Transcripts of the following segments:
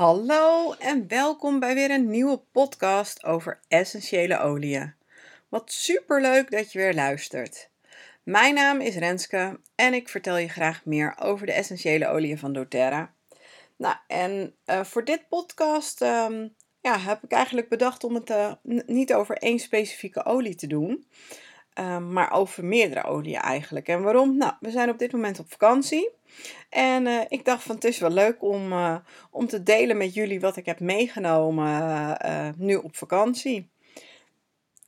Hallo en welkom bij weer een nieuwe podcast over essentiële oliën. Wat superleuk dat je weer luistert. Mijn naam is Renske en ik vertel je graag meer over de essentiële oliën van doTERRA. Nou, en uh, voor dit podcast ehm, ja, heb ik eigenlijk bedacht om het uh, niet over één specifieke olie te doen, Ehm, maar over meerdere oliën eigenlijk. En waarom? Nou, we zijn op dit moment op vakantie. En uh, ik dacht van het is wel leuk om, uh, om te delen met jullie wat ik heb meegenomen uh, nu op vakantie.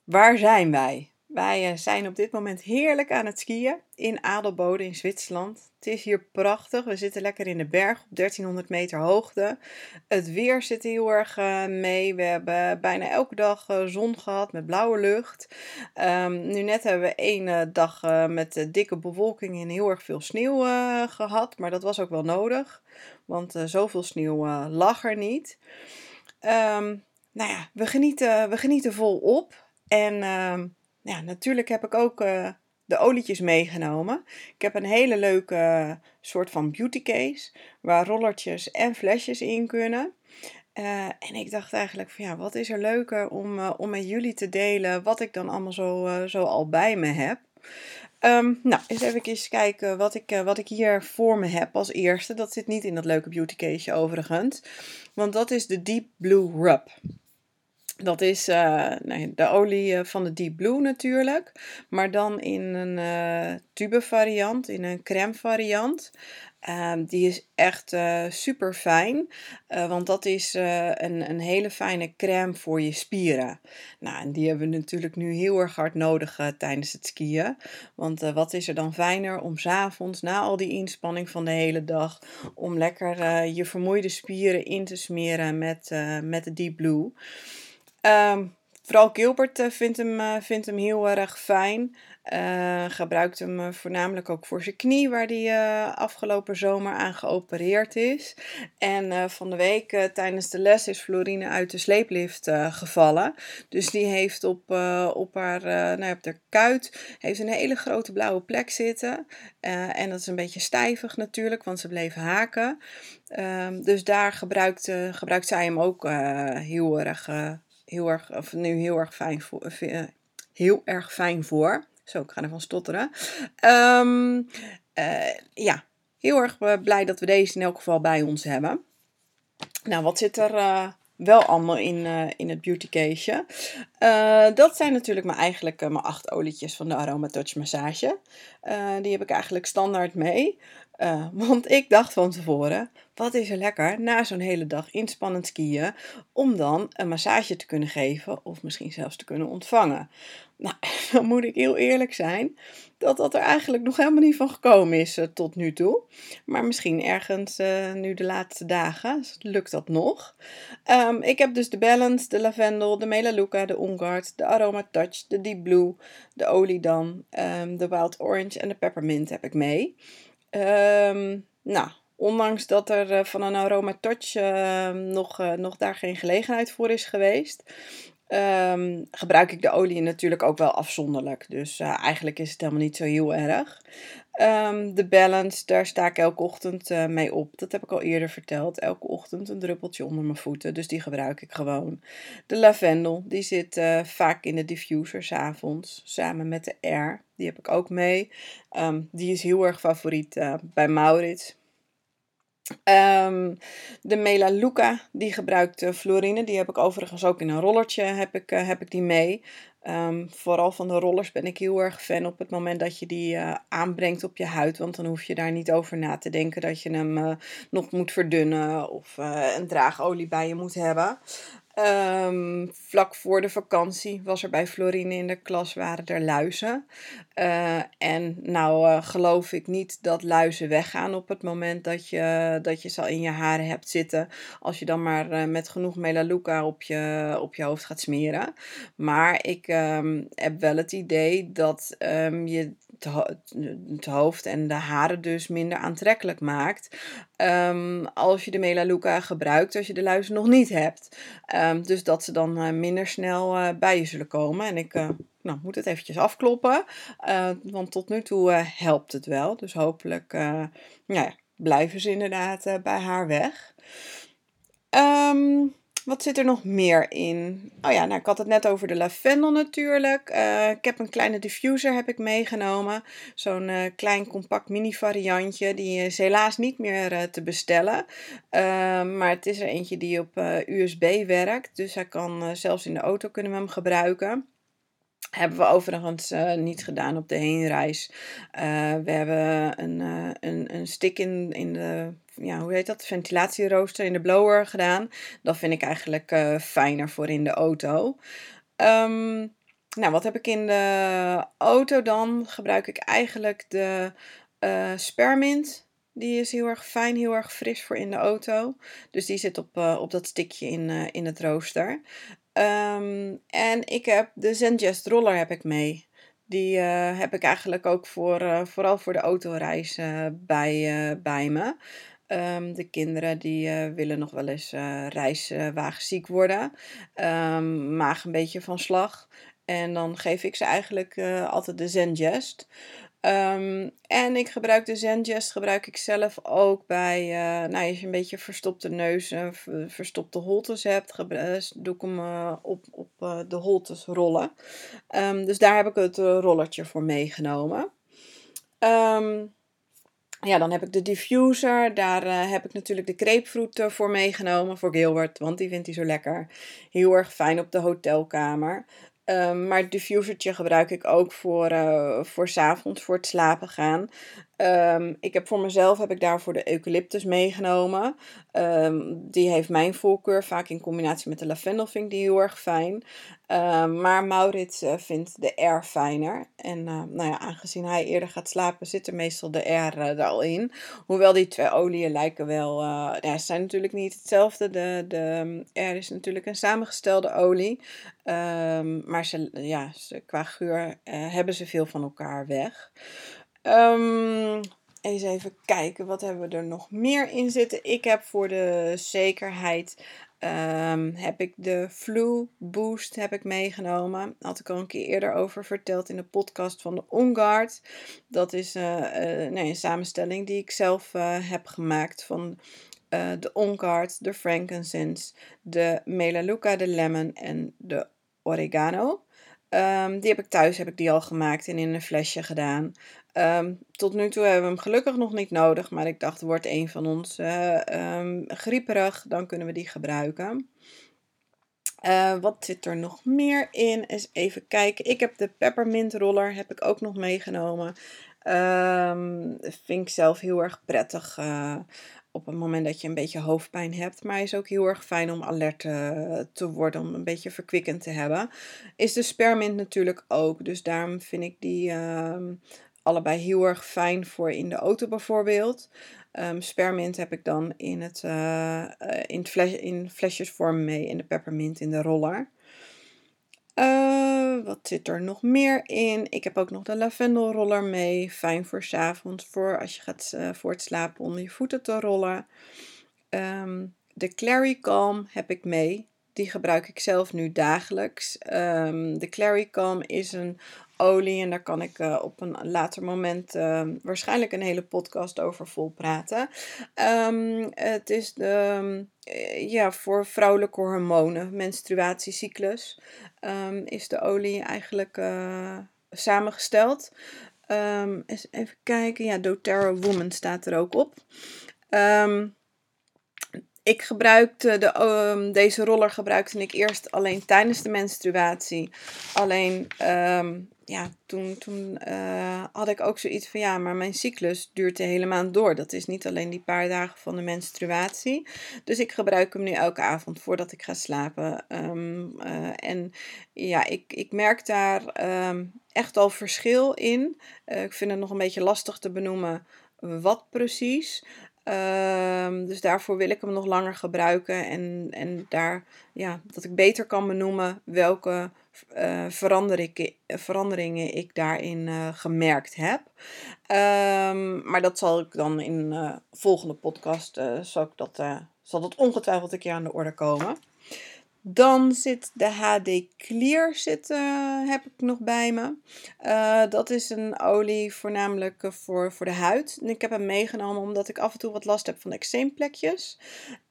Waar zijn wij? Wij eh, zijn op dit moment heerlijk aan het skiën in Adelbode in Zwitserland. Het is hier prachtig. We zitten lekker in de berg op 1300 meter hoogte. Het weer zit heel erg uh, mee. We hebben bijna elke dag uh, zon gehad met blauwe lucht. Um, nu net hebben we één dag met dikke bewolking en heel erg veel sneeuw gehad. Maar dat was ook wel nodig, want zoveel sneeuw lag er niet. Um, nou ja, we genieten, we genieten volop. En ehm, ja, natuurlijk heb ik ook uh, de olietjes meegenomen. Ik heb een hele leuke uh, soort van beauty case waar rollertjes en flesjes in kunnen. Uh, en ik dacht eigenlijk van ja, wat is er leuker om, om met jullie te delen wat ik dan allemaal zo, zo al bij me heb. Um, nou, eens even kijken wat ik, wat ik hier voor me heb als eerste. Dat zit niet in dat leuke beauty case overigens. Want dat is de Deep Blue Rub. Dat is nee, de olie eh, van de Deep Blue natuurlijk, maar dan in een uh, tube variant, in een crème variant. Uh, die is echt super fijn, want dat is een, een hele fijne crème voor je spieren. Nou, en die hebben we natuurlijk nu heel erg hard nodig tijdens het skiën. Want wat is er dan fijner om s'avonds, na al die inspanning van de hele dag, om lekker je vermoeide spieren in te smeren met, met de Deep Blue. Um, vooral Gilbert uh, vindt, hem, uh, vindt hem heel erg fijn. Uh, gebruikt hem voornamelijk ook voor zijn knie, waar hij afgelopen zomer aan geopereerd is. En van de week tijdens de les is Florine uit de sleeplift gevallen. Dus die heeft op, op, haar, nou, op haar kuit heeft een hele grote blauwe plek zitten. en dat is een beetje stijvig natuurlijk, want ze bleef haken. Um, dus daar gebruikt, gebruikt zij hem ook heel erg heel erg, of nu heel erg fijn voor. Eh, heel erg fijn voor. Zo, ik ga ervan stotteren. Um, uh, ja, heel erg eh, blij dat we deze in elk geval bij ons hebben. Nou, wat zit er wel allemaal in, uh, in het beauty caseje? dat zijn natuurlijk maar eigenlijk mijn acht olietjes van de Aroma Touch Massage. die heb ik eigenlijk standaard mee. Uh, want ik dacht van tevoren, wat is er lekker na zo'n hele dag inspannend skiën, om dan een massage te kunnen geven of misschien zelfs te kunnen ontvangen. Nou, dan moet ik heel eerlijk zijn dat dat er eigenlijk nog helemaal niet van gekomen is uh, tot nu toe. Maar misschien ergens uh, nu de laatste dagen lukt dat nog. Um, ik heb dus de Balance, de Lavendel, de Melaleuca, de Ongard, de Aroma Touch, de Deep Blue, de dan, um, de Wild Orange en de Peppermint heb ik mee. Um, nou, ondanks dat er uh, van een Aroma Touch uh, nog, uh, nog daar geen gelegenheid voor is geweest, um, gebruik ik de olie natuurlijk ook wel afzonderlijk. Dus eigenlijk is het helemaal niet zo heel erg. Um, de balance, daar sta ik elke ochtend uh, mee op. Dat heb ik al eerder verteld. Elke ochtend een druppeltje onder mijn voeten. Dus die gebruik ik gewoon. De lavendel, die zit uh, vaak in de diffuser s'avonds. Samen met de air. Die heb ik ook mee. Um, die is heel erg favoriet bij Maurits. Um, de Melaleuca, die gebruikt fluorine. Die heb ik overigens ook in een rollertje heb ik, heb ik die mee. Um, vooral van de rollers ben ik heel erg fan op het moment dat je die uh, aanbrengt op je huid. Want dan hoef je daar niet over na te denken dat je hem uh, nog moet verdunnen of uh, een draagolie bij je moet hebben. Um, vlak voor de vakantie was er bij Florine in de klas waren er luizen. Uh, en nou uh, geloof ik niet dat luizen weggaan op het moment dat je, dat je ze al in je haren hebt zitten. Als je dan maar uh, met genoeg melaleuca op je, op je hoofd gaat smeren. Maar ik um, heb wel het idee dat um, je het hoofd en de haren dus minder aantrekkelijk maakt. Um, als je de Melaleuca gebruikt, als je de luizen nog niet hebt. Um, dus dat ze dan uh, minder snel uh, bij je zullen komen. En ik uh, nou, moet het eventjes afkloppen. want tot nu toe helpt het wel. Dus hopelijk ja, blijven ze inderdaad bij haar weg. Ehm, wat zit er nog meer in? Oh ja, nou, ik had het net over de lavendel natuurlijk. Uh, ik heb een kleine diffuser heb ik meegenomen. Zo'n uh, klein compact mini variantje. Die is helaas niet meer uh, te bestellen. Ehm, maar het is er eentje die op USB werkt. Dus hij kan zelfs in de auto kunnen hem gebruiken. Hebben we overigens uh, niet gedaan op de heenreis. Uh, we hebben een, uh, een, een stick in, in de, ja, hoe heet dat? Ventilatierooster in de blower gedaan. Dat vind ik eigenlijk fijner voor in de auto. Um, nou, wat heb ik in de auto dan? Gebruik ik eigenlijk de Spermint. Die is heel erg fijn, heel erg fris voor in de auto. Dus die zit op, op dat stickje in, in het rooster. Um, en ik heb de Zengest roller heb ik mee. Die uh, heb ik eigenlijk ook voor, uh, vooral voor de autoreis uh, bij, bij me. Um, de kinderen die willen nog wel eens reiswagenziek worden. Um, maag een beetje van slag. En dan geef ik ze eigenlijk altijd de Zengest. Um, en ik gebruik de Zengest gebruik ik zelf ook bij, uh, nou, als je een beetje verstopte neus en verstopte holtes hebt, uh, doe ik hem op, op de holtes rollen. Um, dus daar heb ik het rollertje voor meegenomen. Um, ja, dan heb ik de diffuser. Daar heb ik natuurlijk de grapefruit voor meegenomen voor Gilbert, want die vindt hij zo lekker. Heel erg fijn op de hotelkamer. Um, maar het diffusertje gebruik ik ook voor, uh, voor s avonds, voor het slapen gaan. Um, ik heb voor mezelf heb ik daarvoor de eucalyptus meegenomen. Um, die heeft mijn voorkeur, vaak in combinatie met de lavendel vind ik die heel erg fijn. Um, maar Maurits uh, vindt de R fijner. En uh, nou ja, aangezien hij eerder gaat slapen, zit er meestal de R uh, er al in. Hoewel die twee oliën lijken wel, ja, ze zijn natuurlijk niet hetzelfde. De, de R is natuurlijk een samengestelde olie. maar ze, ja, qua geur hebben ze veel van elkaar weg. Um, eens even kijken, wat hebben we er nog meer in zitten? Ik heb voor de zekerheid um, heb ik de Flu Boost heb ik meegenomen. Had ik al een keer eerder over verteld in de podcast van de OnGuard. Dat is uh, uh, nee, een samenstelling die ik zelf uh, heb gemaakt van de OnGuard, de frankincense, de Melaleuca, de lemon en de oregano. Um, die heb ik thuis heb ik die al gemaakt en in een flesje gedaan. Um, tot nu toe hebben we hem gelukkig nog niet nodig, maar ik dacht, wordt een van ons uh, grieperig, dan kunnen we die gebruiken. Uh, wat zit er nog meer in? Eens even kijken. Ik heb de peppermint roller, heb ik ook nog meegenomen. Vind ik zelf heel erg prettig uh, op het moment dat je een beetje hoofdpijn hebt. Maar is ook heel erg fijn om alert uh, te worden, om een beetje verkwikkend te hebben. Is de spermint natuurlijk ook. Dus daarom vind ik die uh, allebei heel erg fijn voor in de auto bijvoorbeeld. Um, spermint heb ik dan in, het, uh, in, fles, in flesjesvorm mee en de peppermint in de roller. Uh, wat zit er nog meer in? Ik heb ook nog de lavendelroller mee. Fijn voor s avonds, voor als je gaat uh, voor het slapen onder je voeten te rollen. Um, de Clary Calm heb ik mee. Die gebruik ik zelf nu dagelijks. Um, de Clary Calm is een olie. En daar kan ik uh, op een later moment uh, waarschijnlijk een hele podcast over vol praten. Um, het is de, uh, ja, voor vrouwelijke hormonen, menstruatiecyclus, is de olie eigenlijk eh, samengesteld. Um, eens even kijken. Ja, doTERRA Woman staat er ook op. Ik gebruikte de, deze roller gebruikte ik eerst alleen tijdens de menstruatie. Alleen ja, toen, toen uh, had ik ook zoiets van ja, maar mijn cyclus duurt de hele maand door. Dat is niet alleen die paar dagen van de menstruatie. Dus ik gebruik hem nu elke avond voordat ik ga slapen. Um, uh, en ja, ik, ik merk daar echt al verschil in. Uh, ik vind het nog een beetje lastig te benoemen wat precies. Um, dus daarvoor wil ik hem nog langer gebruiken. En, en daar, ja, dat ik beter kan benoemen welke uh, veranderingen, veranderingen ik daarin uh, gemerkt heb. Um, maar dat zal ik dan in de uh, volgende podcast, zal, ik dat, zal dat ongetwijfeld een keer aan de orde komen. Dan zit de HD Clear zit, uh, heb ik nog bij me. Dat is een olie voornamelijk voor, voor de huid. Ik heb hem meegenomen omdat ik af en toe wat last heb van eczeemplekjes.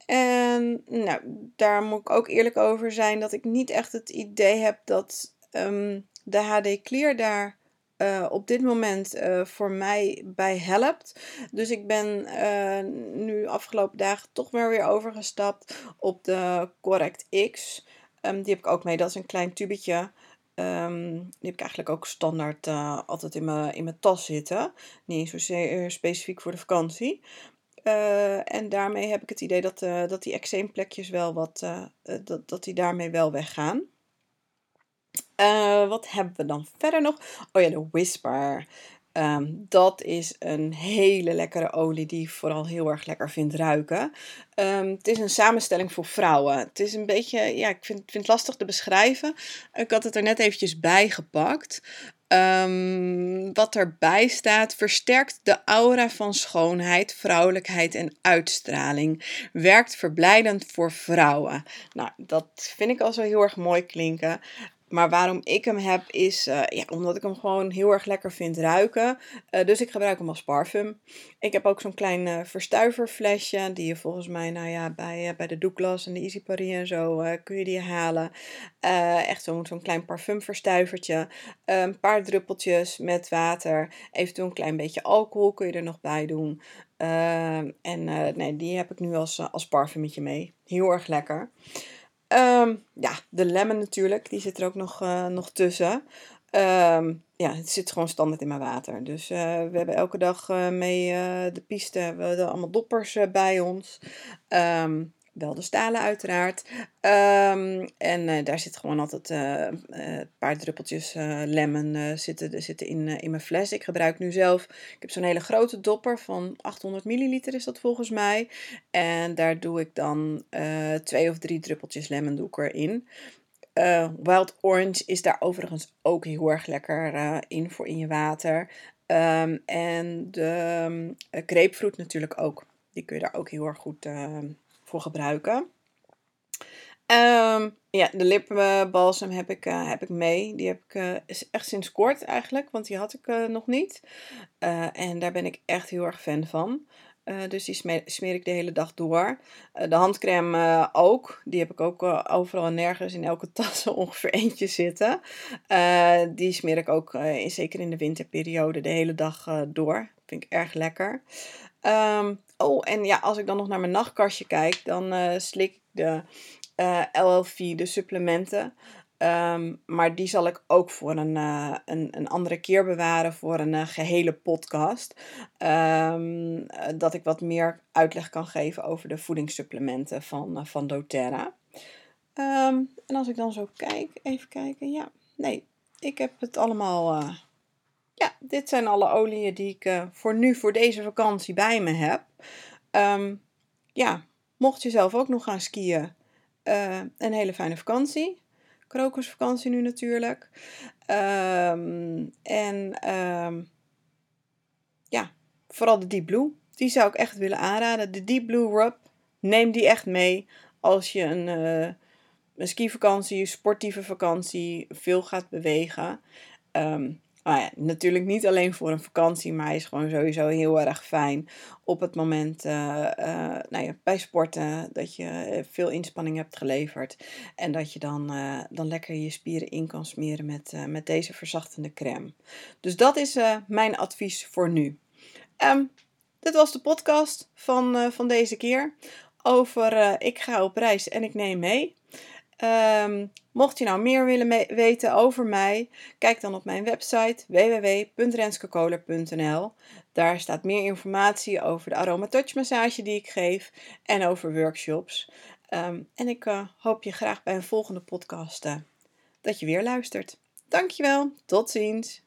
En nou, daar moet ik ook eerlijk over zijn dat ik niet echt het idee heb dat ehm, de HD Clear daar uh, op dit moment uh, voor mij bij helpt. Dus ik ben uh, nu afgelopen dagen toch maar weer overgestapt op de Correct X. Um, die heb ik ook mee. Dat is een klein tubetje. Um, die heb ik eigenlijk ook standaard altijd in mijn, in mijn tas zitten. Niet zozeer specifiek voor de vakantie. En daarmee heb ik het idee dat, dat die eczeemplekjes wel wat, dat, dat die daarmee wel weggaan. Uh, wat hebben we dan verder nog? Oh ja, de Whisper. Um, dat is een hele lekkere olie die ik vooral heel erg lekker vind ruiken. Um, het is een samenstelling voor vrouwen. Het is een beetje, ja, ik vind, vind het lastig te beschrijven. Ik had het er net eventjes bij gepakt. Um, wat erbij staat, versterkt de aura van schoonheid, vrouwelijkheid en uitstraling. Werkt verblijdend voor vrouwen. Nou, dat vind ik al zo heel erg mooi klinken. Maar waarom ik hem heb is uh, ja, omdat ik hem gewoon heel erg lekker vind ruiken. Uh, dus ik gebruik hem als parfum. Ik heb ook zo'n klein uh, verstuiverflesje. Die je volgens mij nou ja, bij, bij de Douglas en de Easy en zo kun je die halen. echt zo'n zo'n klein parfumverstuivertje. een paar druppeltjes met water. Eventueel een klein beetje alcohol kun je er nog bij doen. en nee, die heb ik nu als, als parfumetje mee. Heel erg lekker. Um, ja, de lemon natuurlijk, die zit er ook nog, uh, nog tussen. Um, ja, het zit gewoon standaard in mijn water. Dus uh, we hebben elke dag uh, mee de piste, we hebben allemaal doppers bij ons. Um, wel de stalen uiteraard. Um, en uh, daar zit gewoon altijd uh, een paar druppeltjes lemon zitten, zitten in, in mijn fles. Ik gebruik nu zelf, ik heb zo'n hele grote dopper van 800 milliliter is dat volgens mij. En daar doe ik dan twee of drie druppeltjes lemon ik erin. Wild Orange is daar overigens ook heel erg lekker in voor in je water. Um, en de um, natuurlijk ook. Die kun je daar ook heel erg goed voor gebruiken. Um, ja, de lipbalsem heb ik, uh, heb ik mee. Die heb ik uh, echt sinds kort eigenlijk, want die had ik uh, nog niet. en daar ben ik echt heel erg fan van. dus die smeer, ik de hele dag door. de handcrème ook. Die heb ik ook overal en nergens in elke tas ongeveer eentje zitten. die smeer ik ook, in, zeker in de winterperiode, de hele dag door. Vind ik erg lekker. Um, oh, en ja, als ik dan nog naar mijn nachtkastje kijk, dan uh, slik ik de uh, eh, LLV, de supplementen. Um, maar die zal ik ook voor een, uh, een, een andere keer bewaren voor een gehele podcast. Um, dat ik wat meer uitleg kan geven over de voedingssupplementen van, van doTERRA. en als ik dan zo kijk, even kijken. Ja, nee, ik heb het allemaal ja, dit zijn alle oliën die ik uh, voor nu, voor deze vakantie bij me heb. Um, ja, mocht je zelf ook nog gaan skiën, uh, een hele fijne vakantie. Krokusvakantie nu natuurlijk. Um, en um, ja, vooral de Deep Blue. Die zou ik echt willen aanraden. De Deep Blue Rub, neem die echt mee als je een, uh, een skivakantie, sportieve vakantie, veel gaat bewegen. Maar ja, natuurlijk niet alleen voor een vakantie, maar hij is gewoon sowieso heel erg fijn op het moment uh, uh, nou ja, bij sporten dat je veel inspanning hebt geleverd. En dat je dan, dan lekker je spieren in kan smeren met, met deze verzachtende crème. Dus dat is mijn advies voor nu. Um, dit was de podcast van, van deze keer over ik ga op reis en ik neem mee. Um, mocht je nou meer willen weten over mij, kijk dan op mijn website www.renskekoler.nl. Daar staat meer informatie over de aromatouch massage die ik geef en over workshops. Um, en ik uh, hoop je graag bij een volgende podcast uh, dat je weer luistert. Dankjewel, tot ziens.